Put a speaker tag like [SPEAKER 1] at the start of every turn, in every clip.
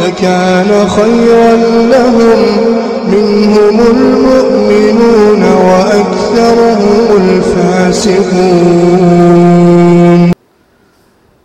[SPEAKER 1] لكان خيرا لهم منهم المؤمنون وأكثرهم الفاسقون.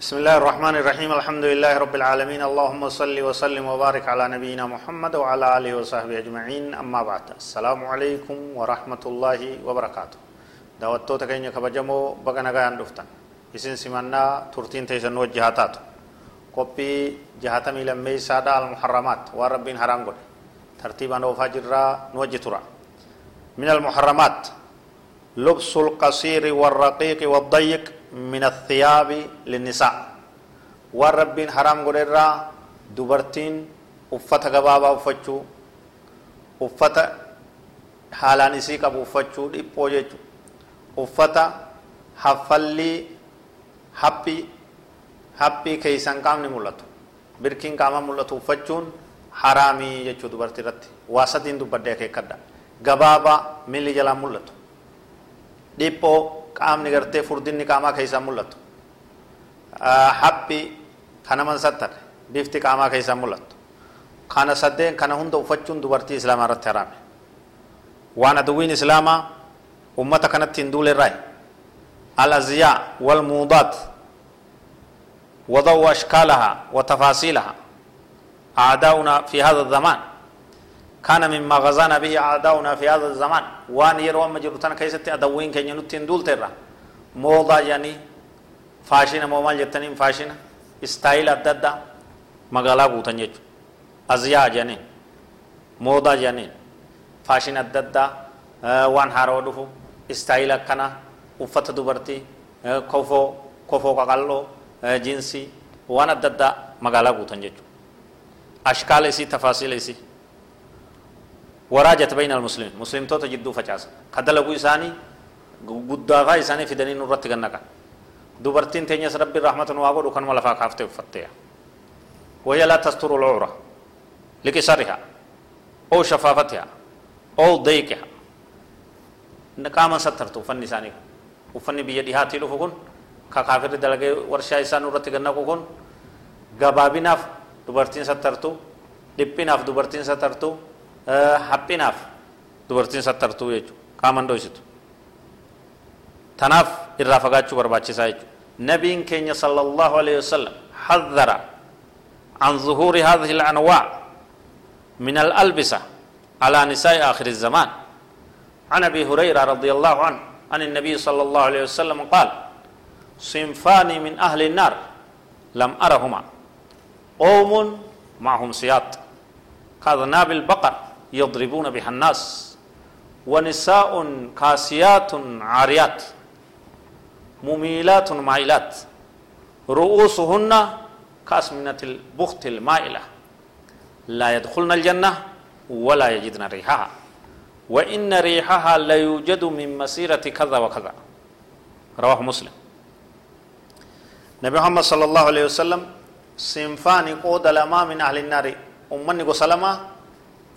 [SPEAKER 2] بسم الله الرحمن الرحيم. الحمد لله رب العالمين. اللهم صل وسلم وبارك على نبينا محمد وعلى آله وصحبه أجمعين. أما بعد السلام عليكم ورحمة الله وبركاته. دعوتو تكيني كبجمو غان دفتن. اسن سمنا ترتين تيسن قبي جهاتمي لمي سادة المحرمات وربين حرام قد ترتيبا وفا جرا نوجه ترى من المحرمات لبس القصير والرقيق والضيق من الثياب للنساء والربين حرام قدرا دبرتين uffata gabaabaa uffachuu uffata haalaan isii qabu uffachuu dhiphoo jechu. Uffata haffallii haphii haphii keessan qaamni mul'atu birkiin qaama mul'atu uffachuun haraamii jechuu dubartii irratti waa sadiin dubbadde akeekkadha gabaabaa miilli jalaan mul'atu dhiphoo qaamni gartee furdinni qaamaa keessaan mul'atu haphii kana man sattane bifti qaamaa keessaan mul'atu kana saddeen kana hunda uffachuun dubartii islaamaa irratti haraame waan aduwwiin islaamaa ummata kanatti hin duulerraayi al azyaa wal muudaat وضوء أشكالها وتفاصيلها. أعداؤنا في هذا الزمان. كان مما غزانا به أعداؤنا في هذا الزمان. وان يروا مجرتنا كيست أدوين كي نتين دول ترى موضة يعني فاشنة مومال جتنين فاشنة استايل أددا مغالا بوتن جيجو أزياء جانين موضة جانين فاشنة أددا وان هارو استايل أكنا uffata dubartii kofoo kofoo qaqalloo jiinsii waan adda addaa magaalaa guutan jechuudha ashkaala isii tafaasiila isii waraajat bayna almuslimiin muslimtoota jidduu facaasa ka dalaguu isaanii guddaafaa isaanii fidanii nurratti gannaqan dubartiin teenyas rabbi rahmatan waa godhu kanuma lafaa kaaftee uffatteeya وهي لا تستر العورة لكسرها أو شفافتها أو ضيقها قاما سترت فن ثاني uffanni biyya dhihaatii dhufu kun ka kaafirri dalagee warshaa isaa nurratti gannaqu kun gabaabinaaf dubartiin sattartu dhiphinaaf dubartiin sattartu haphinaaf dubartiin sattartu jechuudha qaaman dhoysitu tanaaf irraa fagaachuu barbaachisaa jechuudha nabiin keenya sallallahu alaihi wasallam حذر عن ظهور هذه الأنواع من الألبسة على نساء آخر الزمان عن أبي هريرة رضي الله عنه عن النبي صلى الله عليه وسلم قال صنفان من أهل النار لم أرهما قوم معهم سياط كأذناب البقر يضربون بها الناس ونساء كاسيات عاريات مميلات مائلات رؤوسهن كأسمنة البخت المائلة لا يدخلن الجنة ولا يجدن ريحها وإن ريحها لا يوجد من مسيرة كذا وكذا رواه مسلم نبي محمد صلى الله عليه وسلم سنفان قود لما من أهل النار. أمني قسلما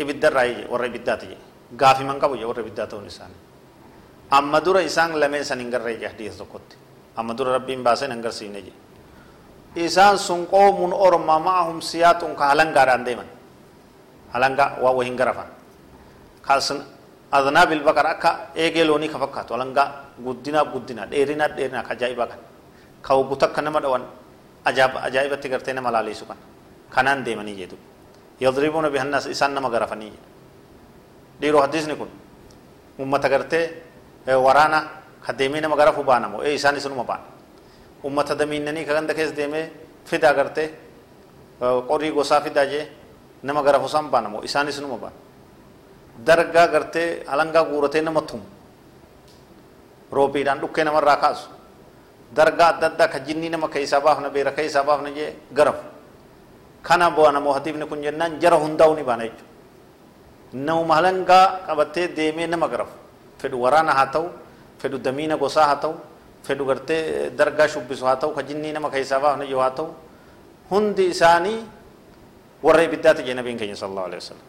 [SPEAKER 2] إبدا رأي ورى إبدا تجي غافي من قبو ورى إبدا تون أما دور إنسان لمن سننجر رأي حديث تقول أما دور ربي باسن ننجر سينجي إنسان سنقو من أرما معهم سيات كهلنغا رانديمن هلنغا وهنغرفان كاسن أذناب البقر أكا إيجي لوني كفكات ولنغا قدنا قدنا ديرنا ديرنا كجايبا كان. كوغوتا كنما دوان أجاب أجايبا تغرتين ملالي سكان كانان ديمني جدو يضربون بها الناس إسان نما غرفني ديرو حديث نكون أمة غرتي ورانا خديمي نما غرفو بانمو إيه إسان سنو مبان أمة دمينني كغند كيس ديمي فدا غرتي قوري غوسا فدا جي نما غرفو سام بانمو إسان سنو مبان dargaa gartee alangaa guuratee nama tumu roobiidhaan dhukkee namarraa kaasu dargaa adda addaa ka jinnii nama keessaa baafna beera keessaa baafna jee garafu kana bu'a namoo hatiifni kun jennaan jara hundaa'u ni baana jechuudha nama halangaa qabatee deemee nama garafu fedhu waraana haa ta'u fedhu damiina gosaa haa ta'u fedhu gartee dargaa shubbisu haa ta'u ka jinnii nama keessaa baafne yoo haa ta'u hundi isaanii warra ibiddaati jee nabiin keenya sallallahu alaihi wasallam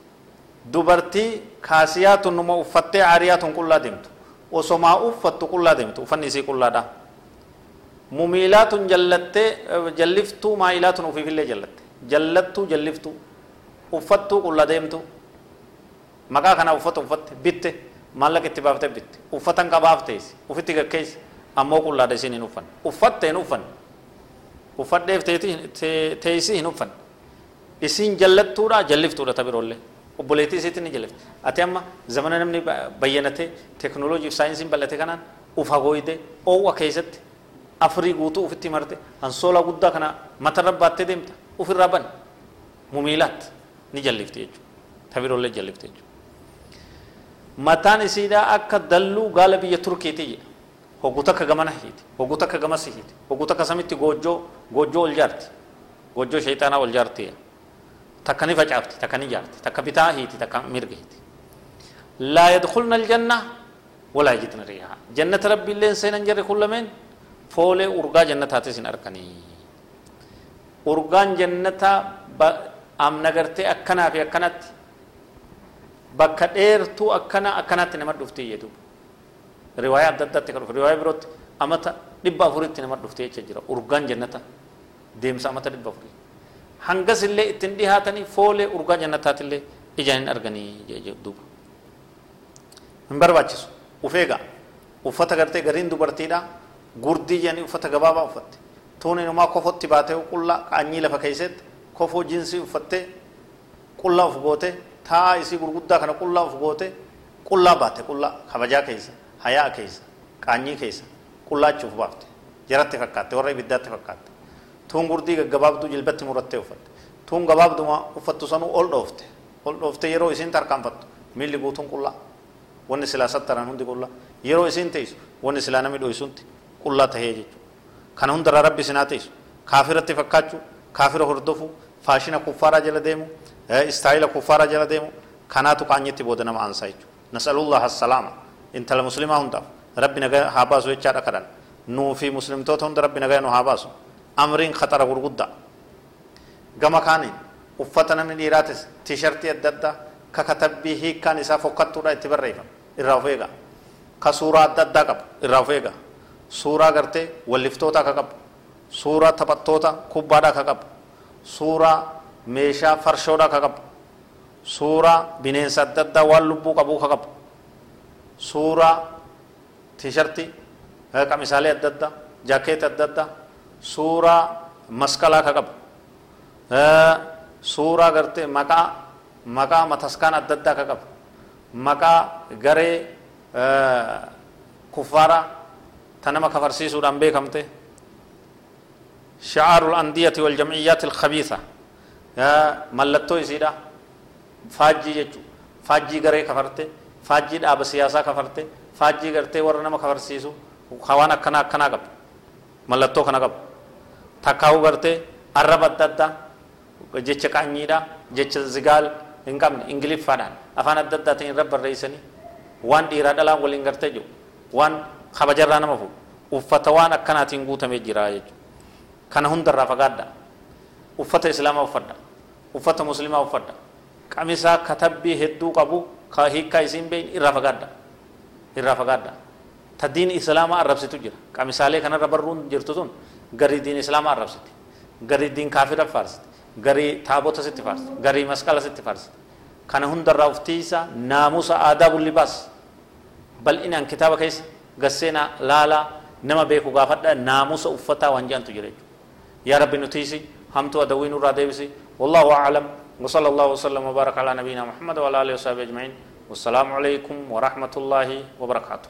[SPEAKER 2] dubartii kaasiyaatun numa uffattee aariyaatun qullaa deemtu osomaa uffattu qullaa deemtu uffanni isii qullaadha mumiilaatun jallattee jalliftuu maa'ilaatun ufiifillee jallatte jallattuu jalliftuu uffattuu qulla deemtu maqaa kana uffata uffatte bitte maallaqa itti baaftee bitte uffatan qabaaf teessi ufitti gaggeessi ammoo qullaadha isin hin uffanne uffatte hin uffanne uffadheef teessi hin uffanne isin jallattuudha jalliftuudha tabiroollee obboleettii isiitti ni jallifte ati amma zamana namni bayyanate teknooloojii fi saayinsiin bal'ate kanaan ufa gooyde oowwa keessatti afurii guutuu ufitti marte ansoola guddaa kana matarra baattee deemta ufirraa ban mumiilaatti ni jallifte jechuudha tabiroollee jallifte jechuudha mataan isiidhaa akka dalluu gaala biyya turkiitii jedha hogguu takka gamana hiiti hogguu takka gamas hiiti hogguu takka samitti goojjoo goojjoo ol jaarti goojjoo shayxaanaa ol jaarti takka ni facaafti takka ni jaarti takka bitaa hiiti takka mirga hiiti laa yadkulna aljanna walaa yajidna riihaa jannata seenan jarri kun lameen foolee urgaa jannataatis hin arkanii urgaan jannataa amna gartee akkanaa fi akkanatti bakka dheertuu akkana akkanatti nama dhuftee jedhu riwaayaa adda addaatti kan dhufe riwaayaa birootti amata dhibba afuritti nama dhuftee jecha jira urgaan jannata deemsa amata dhibba afurii hangas illee ittiin dhihaatanii foolee urgaa jannataatillee ijaan hin arganii duuba hin barbaachisu ufeegaa uffata gartee gariin dubartiidha gurdii jedhanii uffata gabaabaa uffatte tuun inumaa kofotti baatee qullaa qaanyii lafa keessatti kofoo jiinsii uffattee qullaa uf gootee taa isii gurguddaa kana qullaa uf goote qullaa baate qullaa kabajaa keessa hayaa keessa qaanyii keessa qullaachuuf baafte jaratti fakkaatte warra ibiddaatti fakkaatte tuun gurdii gaggabaabduu jilbatti murattee uffatte tuun gabaabduma uffattu sanuu ol dhoofte ol dhoofte yeroo isiin tarkaanfattu miilli guutuun qullaa wanni silaa sattaran hundi qullaa yeroo isiin teessu wanni silaa namni dho'isunti qullaa tahee jechuudha kana hundarraa rabbi sinaa teessu kaafiratti fakkaachuu kaafira hordofuu faashina kuffaaraa jala deemu istaayila kuffaaraa jala deemu kanaatu qaanyetti booda nama aansaa jechuudha nasalullaha assalaama intala muslimaa hundaaf rabbi nagaa haa baasu jechaadha kadhan nuu fi muslimtoota hunda rabbi nagaa nu haa baasu amriin khatara gurguddaa gama kaaniin uffata namni dhiiraatis tiishartii adda addaa ka katabbii hiikkaan isaa fokkattuudha itti barreeffama irraa of eegaa ka suuraa adda addaa qabu irraa of eegaa suuraa gartee walliftoota ka qabu suuraa taphattoota kubbaadhaa ka qabu suuraa meeshaa farshoodhaa ka qabu suuraa bineensa adda addaa waan lubbuu qabuu ka qabu suuraa tiishartii qamisaalee adda addaa jaakeeta adda addaa suuraa maskalaa ka qabu suuraa gartee maqaa maqaa mataskaan adda addaa ka qabu maqaa garee kuffaaraa ta nama kafarsiisuudhaan beekamte شعار الأندية والجمعيات الخبيثة. ملتو يسيدا فاجي جچو فاجي غري كفرته. فاجي داب سياسة كفرته. فاجي غرتي ورنما كفرسيسو خوانا كنا كنا قب ملتو كنا قب تكاو غرتي عرب الددا جچ قانيدا جچ زغال. hin qabne ingiliffaadhaan afaan adda addaatiin irra barreessanii waan dhiiraa dhalaa waliin gartee jiru waan kabajarraa nama fuudhu uffata waan akkanaatiin guutamee jira jechuudha kana hundarraa fagaadha uffata islaamaa uffadha uffata muslimaa uffadha qamisaa katabbii hedduu qabu ka hiikkaa isiin beeyin irraa fagaadha irraa fagaadha ta diin islaamaa arrabsitu jira qamisaalee kanarra barruun jirtu tun garii diin islaamaa arrabsiti garii diin kaafira faarsiti garii taabota sitti faarsiti garii masqala sitti faarsiti kana hundarraa uftiisa naamusa aadaa bulli baas bal'inaan kitaaba keessa gasseenaa laalaa nama beeku gaafadha naamusa uffataa waan jedhantu jira jechuudha يا رب نتيسي هم تو أدوين الراديبسي والله أعلم وصلى الله وسلم وبارك على نبينا محمد وعلى آله وصحبه أجمعين والسلام عليكم ورحمة الله وبركاته